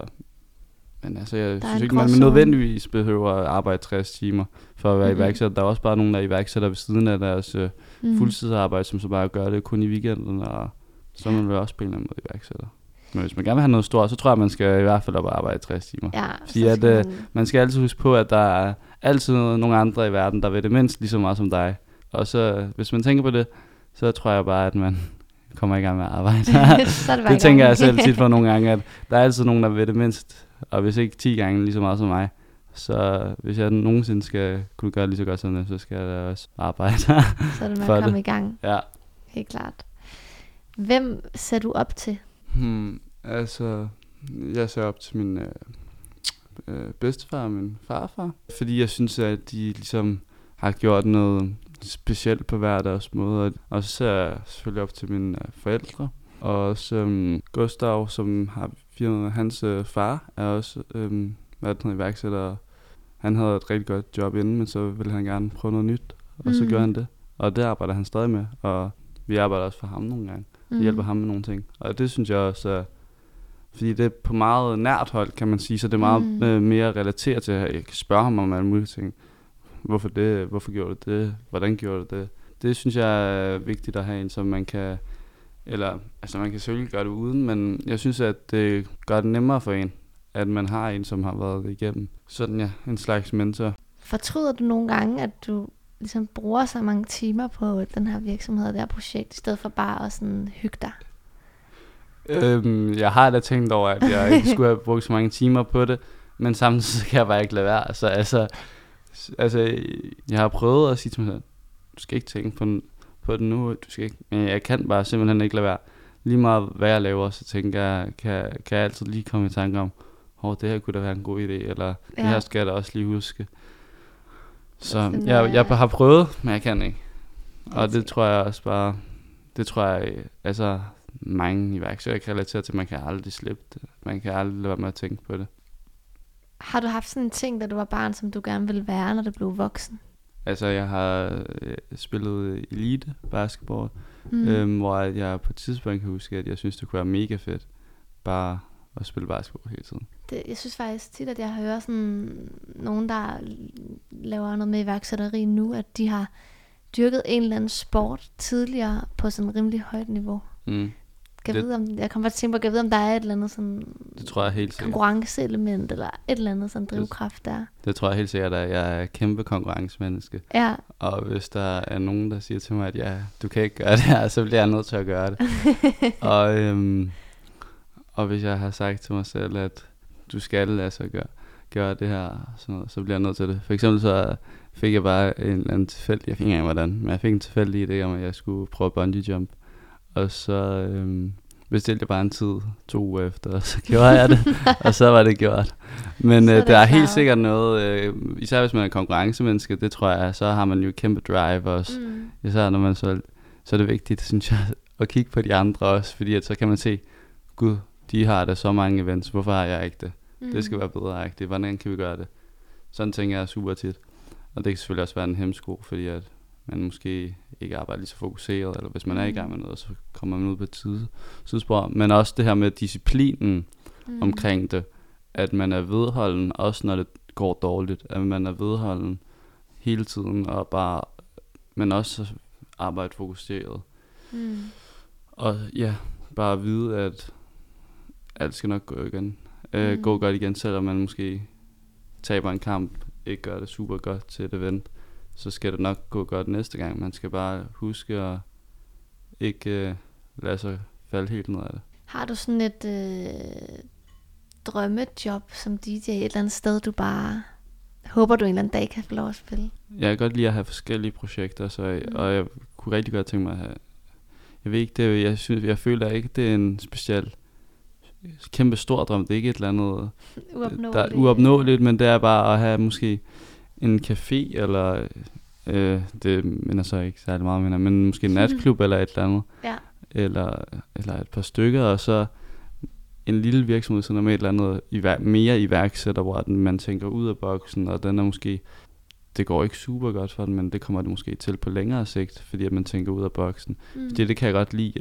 men altså, jeg Der er synes ikke, man nødvendigvis behøver at arbejde 60 timer for at være Mhm. iværksætter. Der er også bare nogen, der er iværksætter ved siden af deres øh, mm. fuldtidsarbejde, som så bare gør det kun i weekenden, og så er man vel også på en eller anden måde iværksætter. Men hvis man gerne vil have noget stort, så tror jeg, man skal i hvert fald op og arbejde 60 timer. Ja, Fordi at, skal øh, man- Man skal altid huske på, at der er altid nogle andre i verden, der vil det mindst lige så meget som dig. Og så, hvis man tænker på det, så tror jeg bare, at man kommer i gang med at arbejde. så det, det tænker jeg selv tit for nogle gange, at der er altid nogen, der vil det mindst, og hvis ikke 10 gange lige så meget som mig. Så hvis jeg nogensinde skal kunne gøre lige så godt som det, så skal jeg da også arbejde. så er det med at komme det. i gang, ja. helt klart. Hvem ser du op til? Hmm, altså, jeg ser op til min øh, øh, bedstefar og min farfar, fordi jeg synes, at de ligesom har gjort noget specielt på hver deres måde. Og- så ser jeg selvfølgelig op til mine øh, forældre, og også øhm, Gustav, som har firmaet, hans øh, far er også øhm, hvad hedder, iværksætter. Han havde et rigtig godt job inden, men så ville han gerne prøve noget nyt, og så Mm. gjorde han det. Og det arbejder han stadig med, og vi arbejder også for ham nogle gange. Mm. Hjælper ham med nogle ting. Og det synes jeg også er... Fordi det er på meget nært hold, kan man sige, så det er meget mm. øh, mere relateret til, at jeg kan spørge ham om alle mulige ting. Hvorfor det? Hvorfor gjorde du det? Hvordan gjorde du det? Det synes jeg er vigtigt at have en, som man kan... Eller, altså man kan selvfølgelig gøre det uden, men jeg synes, at det gør det nemmere for en, at man har en, som har været igennem. Sådan ja, en slags mentor. Fortryder du nogle gange, at du ligesom bruger så mange timer på den her virksomhed og det her projekt, i stedet for bare at sådan hygge dig? Øhm, jeg har da tænkt over, at jeg ikke skulle have brugt så mange timer på det, men samtidig kan jeg bare ikke lade være. Så altså, s- altså, jeg har prøvet at sige til mig selv, du skal ikke tænke på, den, på det nu, du skal ikke, men jeg kan bare simpelthen ikke lade være. Lige meget hvad jeg laver, så tænker jeg, kan, kan jeg altid lige komme i tanke om, hvor det her kunne da være en god idé, eller ja. det her skal jeg da også lige huske. Så jeg, jeg har prøvet, men jeg kan ikke. Og det tror jeg også bare, det tror jeg, altså mange iværksættere kan relatere til, man kan aldrig slippe det. Man kan aldrig lade være med at tænke på det. Har du haft sådan en ting, da du var barn, som du gerne ville være, når du blev voksen? Altså, jeg har øh, spillet elite basketball, Mm. øhm, hvor jeg på et tidspunkt kan huske, at jeg synes, det kunne være mega fedt bare at spille basketball hele tiden. Det, jeg synes faktisk tit, at jeg hører sådan nogen, der laver noget med iværksætteri nu, at de har dyrket en eller anden sport tidligere på sådan rimelig højt niveau. Mm. Kan Det- vide, om, jeg kommer bare til at tænke på, kan vide, om der er et eller andet sådan Det tror jeg helt sikkert. konkurrenceelement, eller et eller andet sådan drivkraft der. Det tror jeg helt sikkert, at jeg er kæmpe konkurrencemenneske. Ja, Og hvis der er nogen, der siger til mig, at ja, du kan ikke gøre det her, så bliver jeg nødt til at gøre det. og, øhm, og hvis jeg har sagt til mig selv, at du skal altså gøre, gøre det her, sådan noget, så bliver jeg nødt til det. For eksempel så fik jeg bare en eller anden tilfældig, jeg fik ikke engang hvordan, men jeg fik en tilfældig idé om, at jeg skulle prøve bungee jump. Og så øhm, bestilte jeg bare en tid to uger efter, og så gjorde jeg det, og så var det gjort. Men øh, der er helt sikkert noget, øh, især hvis man er konkurrencemenneske, det tror jeg, så har man jo kæmpe drive også. Mm. Især når man så, så er det vigtigt, synes jeg, at kigge på de andre også, fordi at så kan man se, gud, de har da så mange events, hvorfor har jeg ikke det? Mm. Det skal være bedre agtigt, hvordan kan vi gøre det? Sådan tænker jeg super tit. Og det kan selvfølgelig også være en hemsko, fordi at man måske ikke arbejder lige så fokuseret, eller hvis man er i gang med noget, så kommer man ud på et side, sidespor. Men også det her med disciplinen mm. omkring det, at man er vedholden, også når det går dårligt, at man er vedholden hele tiden, og bare, men også arbejde fokuseret. Mm. Og ja, bare at vide, at alt skal nok gå igen. Øh, Mm. Gå godt igen, selvom man måske taber en kamp, ikke gør det super godt til et event, så skal det nok gå godt næste gang. Man skal bare huske at ikke øh, lade sig falde helt ned af det. Har du sådan et øh, drømmejob som DJ et eller andet sted, du bare håber, du en eller anden dag kan få lov at spille? Jeg kan godt lide at have forskellige projekter, så jeg, Mm. og jeg kunne rigtig godt tænke mig at have... Jeg ved ikke, det, jeg, synes, jeg føler ikke, det er en speciel kæmpe stor drøm. Det er ikke et eller andet der er uopnåeligt, men det er bare at have måske en café, eller øh, det minder så ikke særlig meget, mener, men måske en natklub eller et eller andet, Ja. eller, eller et par stykker, og så en lille virksomhed, som er med et eller andet ivær- mere iværksætter, hvor den, man tænker ud af boksen, og den er måske, det går ikke super godt for den, men det kommer det måske til på længere sigt, fordi at man tænker ud af boksen. Mm. Det, det kan jeg godt lide,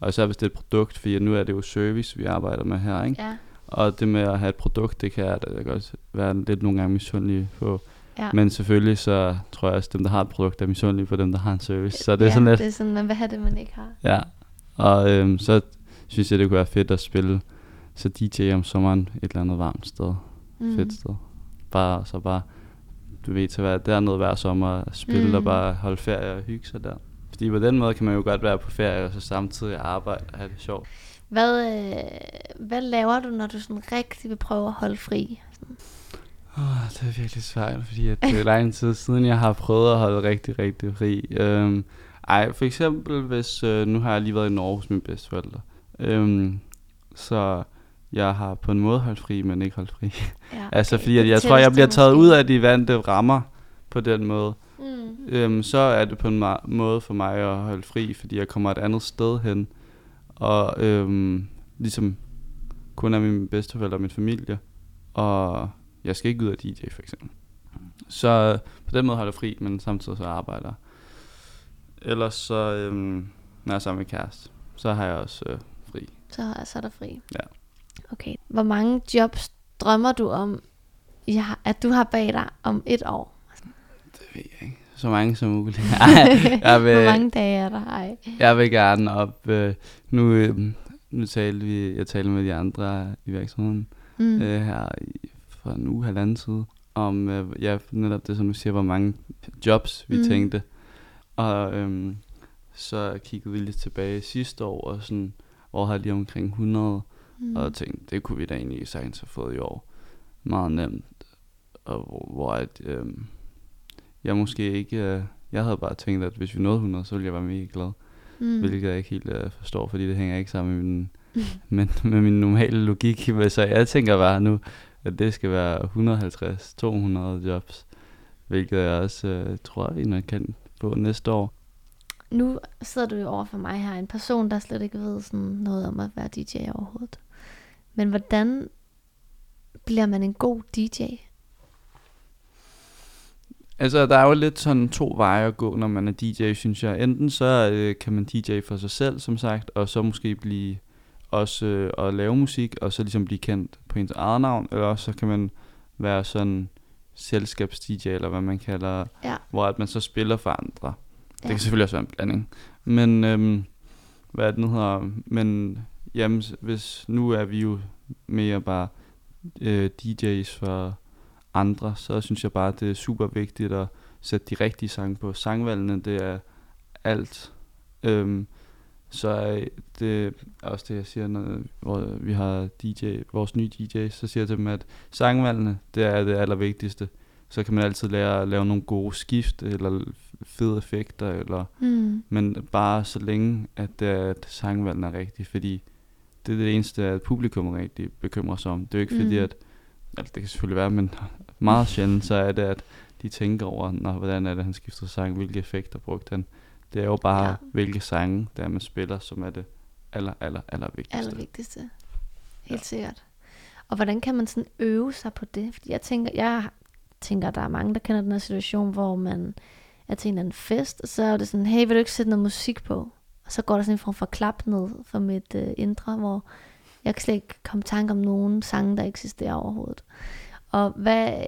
og- så hvis det er et produkt, fordi nu er det jo service, vi arbejder med her, ikke? Ja. Og det med at have et produkt, det kan jeg da godt være lidt nogle gange misundelig på. Ja. Men selvfølgelig så tror jeg også, at dem, der har et produkt, er misundelige på dem, der har en service. Så det er ja, sådan lidt, det er sådan, man vil have det, man ikke har. ja. Og øhm, så synes jeg, det kunne være fedt at spille så DJ om sommeren et eller andet varmt sted. Mm. Fedt sted. Bare, så bare, du ved, til at være dernede hver sommer, spille mm. og bare holde ferie og hygge sig der. Fordi på den måde kan man jo godt være på ferie, og så samtidig arbejde og have det sjovt. Hvad, øh, hvad laver du, når du sådan rigtig vil prøve at holde fri? Oh, det er virkelig svært, fordi at det er lang tid siden, jeg har prøvet at holde rigtig, rigtig fri. Øhm, ej, for eksempel, hvis øh, nu har jeg lige været i Norge hos mine bedsteforældre. Øhm, så jeg har på en måde holdt fri, men ikke holdt fri. Ja, altså, okay. fordi at jeg tror, jeg bliver taget ud af de vante rammer på den måde. Mm. Øhm, så er det på en måde for mig at holde fri, fordi jeg kommer et andet sted hen. Og øhm, ligesom kun er mine bedsteforældre og min familie. Og jeg skal ikke ud af DJ for eksempel. Så øh, på den måde holder jeg fri, men samtidig så arbejder jeg. Ellers så, øhm, når jeg er sammen med kæreste, så har jeg også øh, fri. Så, så er der fri. Ja. Okay. Hvor mange jobs drømmer du om, har, at du har bag dig om et år? Ved jeg ikke. Så mange som muligt. Ej, jeg vil, Hvor mange dage er der? Ej. Jeg vil gerne op. Øh, nu, øh, nu talte vi, jeg talte med de andre i virksomheden Mm. øh, her i, for en uge, halvanden tid, om øh, ja, netop det, som du siger, hvor mange jobs vi Mm. tænkte. Og øhm, så kiggede vi lidt tilbage sidste år, og sådan, hvor har lige omkring 100, Mm. og tænkte, det kunne vi da egentlig sagtens have fået i år. Meget nemt. Og hvor, hvor at, øhm, jeg måske ikke, øh, jeg havde bare tænkt, at hvis vi nåede 100, så ville jeg være mega glad. mm. Mm. Hvilket jeg ikke helt øh, forstår, fordi det hænger ikke sammen med min, med, med min normale logik. Så jeg tænker bare nu, at det skal være 150-200 jobs. Hvilket jeg også øh, tror, at jeg kan få næste år. Nu sidder du jo over for mig her, en person, der slet ikke ved sådan noget om at være DJ overhovedet. Men hvordan bliver man en god DJ? Altså, der er jo lidt sådan to veje at gå, når man er DJ, synes jeg. Enten så øh, kan man DJ for sig selv, som sagt, og så måske blive også øh, at lave musik, og så ligesom blive kendt på ens eget navn, eller også så kan man være sådan selskabs-DJ, eller hvad man kalder, Ja. hvor at man så spiller for andre. Det Ja. kan selvfølgelig også være en blanding. Men, øhm, hvad det nu hedder, men jamen, hvis nu er vi jo mere bare øh, DJ's for andre, så synes jeg bare, det er super vigtigt at sætte de rigtige sange på. Sangvalgene, det er alt. Øhm, så er det er også det, jeg siger, når hvor vi har DJ, vores nye DJ, så siger jeg til dem, at sangvalgene, det er det allervigtigste. så kan man altid lære at lave nogle gode skift, eller fede effekter, eller, Mm. men bare så længe, at, øh, at sangvalgen er rigtig, fordi det er det eneste, at publikum rigtig bekymrer sig om. Det er jo ikke fordi, Mm. at, altså det kan selvfølgelig være, men meget sjældent, så er det, at de tænker over, Nå, hvordan er det, han skifter sang, hvilke effekter brugte han. Det er jo bare, Ja. hvilke sange, der man spiller, som er det aller, aller, aller vigtigste. Allervigtigste. Helt ja. sikkert. Og hvordan kan man sådan øve sig på det? Fordi jeg tænker, jeg tænker, der er mange, der kender den her situation, hvor man er til en eller anden fest, og så er det sådan, hey, vil du ikke sætte noget musik på? Og så går der sådan en form for klap ned for mit øh, indre, hvor jeg kan slet ikke komme i tanke om nogen sange, der eksisterer overhovedet. Og hvad,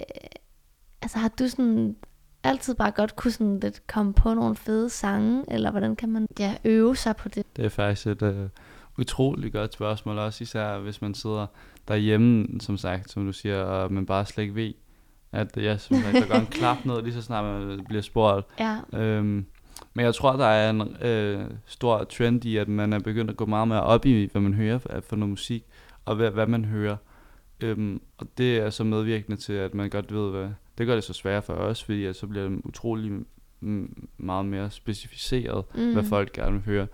altså har du sådan altid bare godt kunne sådan lidt komme på nogle fede sange, eller hvordan kan man ja, øve sig på det? Det er faktisk et øh, utroligt godt spørgsmål, også især hvis man sidder derhjemme, som sagt, som du siger, og man bare slet ikke ved, at jeg som sagt, der går en klap ned, lige så snart man bliver spurgt. Ja, Øhm, men jeg tror, der er en øh, stor trend i, at man er begyndt at gå meget mere op i, hvad man hører for, for noget musik, og hvad, hvad man hører. Øhm, og det er så medvirkende til, at man godt ved, hvad... Det gør det så svært for os, fordi at så bliver det utrolig meget mere specificeret, mm. hvad folk gerne vil høre.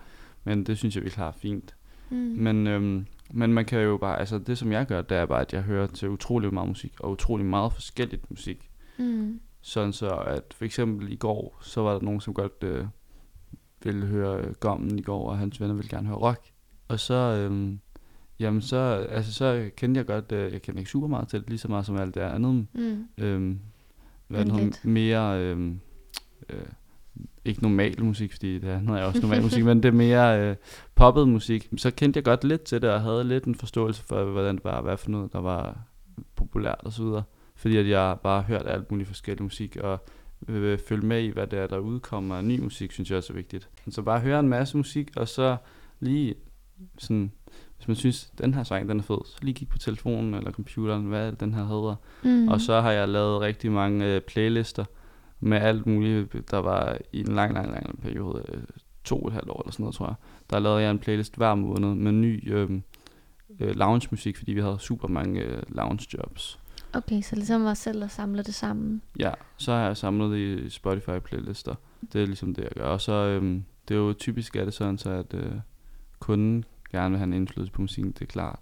Men det synes jeg, vi klarer fint. Mm. Men, øhm, men man kan jo bare, altså det som jeg gør, det er bare, at jeg hører til utrolig meget musik, og utrolig meget forskelligt musik. Mm. Sådan så, at for eksempel i går, så var der nogen, som godt øh, ville høre øh, Gommen i går, og hans venner ville gerne høre rock. Og så, øhm, jamen så, altså så kendte jeg godt, øh, jeg kender ikke super meget til det, lige så meget som alt det andet. Mm. Øhm, hvad lidt. noget mere, øhm, øh, ikke normal musik, fordi det andet er også normal musik, men det er mere øh, poppet musik. Så kendte jeg godt lidt til det, og havde lidt en forståelse for, hvordan det var, hvad for noget, der var populært og så videre. Fordi at jeg bare har hørt alt muligt forskellig musik, og øh, følge med i, hvad det er, der udkommer af ny musik, synes jeg også er vigtigt. Så bare høre en masse musik, og så lige sådan, hvis man synes, den her sang, den er fed, så lige kigge på telefonen eller computeren, hvad den her hedder. Mm. Og så har jeg lavet rigtig mange øh, playlister med alt muligt. Der var i en lang, lang, lang periode, øh, to og et halvt år eller sådan noget, tror jeg. Der lavede jeg en playlist hver måned med ny øh, øh, lounge musik, fordi vi havde super mange øh, lounge jobs. Okay, så ligesom var selv at samle det sammen. Ja, så har jeg samlet det i Spotify playlister. Det er ligesom det, jeg gør. Og så, øhm, det er jo typisk er det sådan, så at øh, kunden gerne vil have en indflydelse på musikken, det er klart.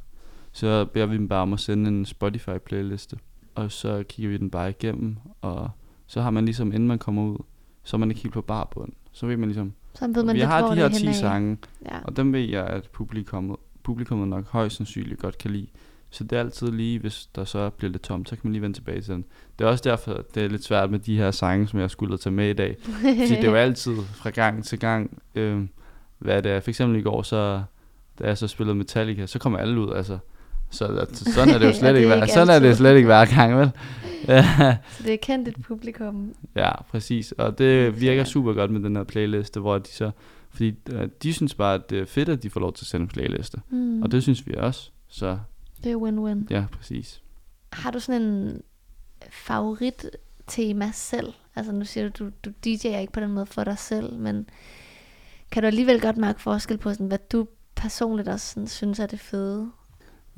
Så beder vi dem bare om at sende en Spotify playliste, og så kigger vi den bare igennem, og så har man ligesom, inden man kommer ud, så er man ikke helt på barbund. Så ved man ligesom, Så ved man vi har de her er 10 henad. sange, Ja. og dem ved jeg, at publikummet, publikummet nok højst sandsynligt godt kan lide. Så det er altid lige, hvis der så bliver lidt tomt, så kan man lige vende tilbage til den. Det er også derfor, det er lidt svært med de her sange, som jeg skulle tage med i dag. Fordi det er jo altid fra gang til gang, øh, hvad det er. For eksempel i går, så, da jeg så spillede Metallica, så kommer alle ud, altså. Så at, sådan er det jo Ja, slet det ikke, ikke sådan er det slet ikke hver gang, vel? Ja. så det er kendt et publikum. Ja, præcis. Og det virker super godt med den her playliste, hvor de så... Fordi øh, de synes bare, at det er fedt, at de får lov til at sende en playliste. Mm. Og det synes vi også. Så det er win-win. ja, præcis. Har du sådan en favorittema selv? Altså nu siger du, du, du DJ'er ikke på den måde for dig selv, men kan du alligevel godt mærke forskel på, sådan, hvad du personligt også sådan, synes er det fede?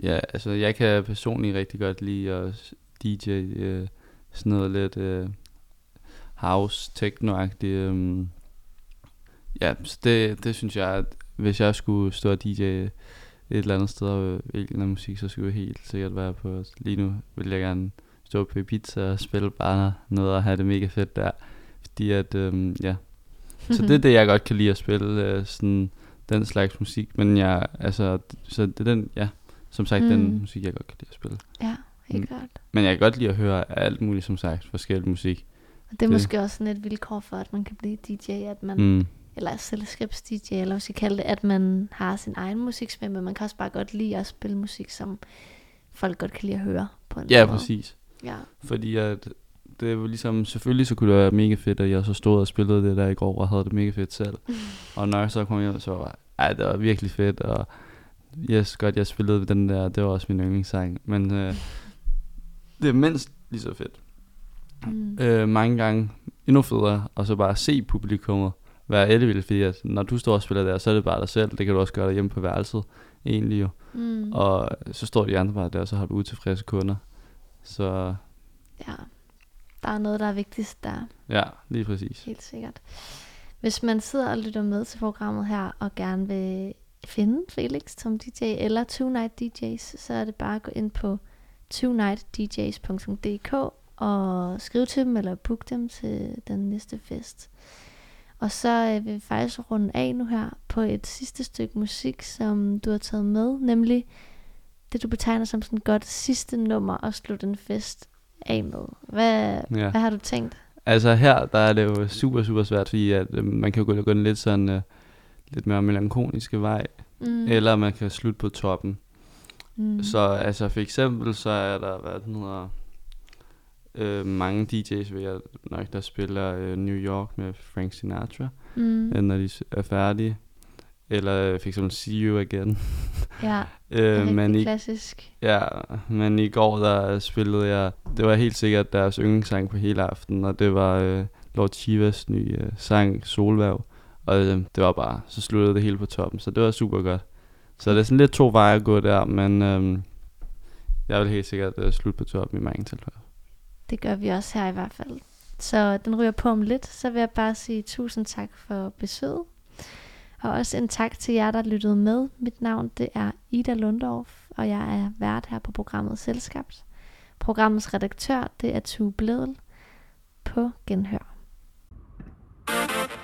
Ja, altså jeg kan personligt rigtig godt lide at DJ øh, sådan noget lidt øh, house techno-agtigt. Øh, ja, så det, det synes jeg, at hvis jeg skulle stå og DJ et eller andet sted og hvilken af musik, så skulle jeg helt sikkert være på. Lige nu vil jeg gerne stå på pizza og spille bare noget og have det mega fedt der. Fordi at, øh, ja. Så det er det, jeg godt kan lide at spille, øh, sådan den slags musik. Men jeg, altså, så det er den, ja, som sagt, mm. den musik, jeg godt kan lide at spille. Ja, helt Mm. klart. Men jeg kan godt lide at høre alt muligt, som sagt, forskellig musik. Og det er Det- måske også sådan et vilkår for, at man kan blive DJ, at man. Mm. eller selskabs-DJ, eller hvad skal kalde det, at man har sin egen musiksmag, men man kan også bare godt lide at spille musik, som folk godt kan lide at høre på en Ja, måde. præcis. Ja. Fordi at det jo ligesom, selvfølgelig så kunne det være mega fedt, at jeg så stod og spillede det der i går, og havde det mega fedt selv. og når jeg så kom hjem, så var ej, det var virkelig fedt, og yes, godt, jeg spillede den der, det var også min yndlingssang. Men øh, det er mindst lige så fedt. Mm. øh, mange gange endnu federe, og så bare se publikummet være ellevildt, fordi at når du står og spiller der, så er det bare dig selv, det kan du også gøre derhjemme på værelset, egentlig jo. Mm. Og så står de andre bare der, og så har du utilfredse kunder. Så Ja. Der er noget, der er vigtigst der. Ja, lige præcis. Helt sikkert. Hvis man sidder og lytter med til programmet her, og gerne vil finde Felix som DJ, eller Two Night DJs, så er det bare at gå ind på twonightdjs.dk og skrive til dem, eller book dem til den næste fest. Og så øh, vil vi faktisk runde af nu her på et sidste stykke musik, som du har taget med, nemlig det, du betegner som sådan et godt sidste nummer at slutte en fest af med. Hvad, Ja. hvad har du tænkt? Altså her, der er det jo super, super svært, fordi at, øh, man kan jo gå, gå en lidt sådan, øh, lidt mere melankoliske vej, Mm. eller man kan slutte på toppen. mm. Så altså for eksempel, så er der, hvad den hedder, øh, mange DJ's, vil jeg nok, der spiller øh, New York med Frank Sinatra, mm. mm. når de er færdige. Eller for eksempel See You Again. Ja, øh, men i, klassisk. ja, men i går der spillede jeg, det var helt sikkert deres yndlingssang på hele aftenen, og det var øh, Lord Chivas nye øh, sang Solværv. Og øh, det var bare, så sluttede det hele på toppen, så det var super godt. Så det er sådan lidt to veje at gå der, men øh, jeg vil helt sikkert øh, slutte på toppen i mange tilfælde. Det gør vi også her i hvert fald. Så den ryger på om lidt, så vil jeg bare sige tusind tak for besøget. Og også en tak til jer, der lyttede med. Mit navn det er Ida Lundorf, og jeg er vært her på programmet Selskabt. Programmets redaktør det er Tue Bledel. På genhør. thank you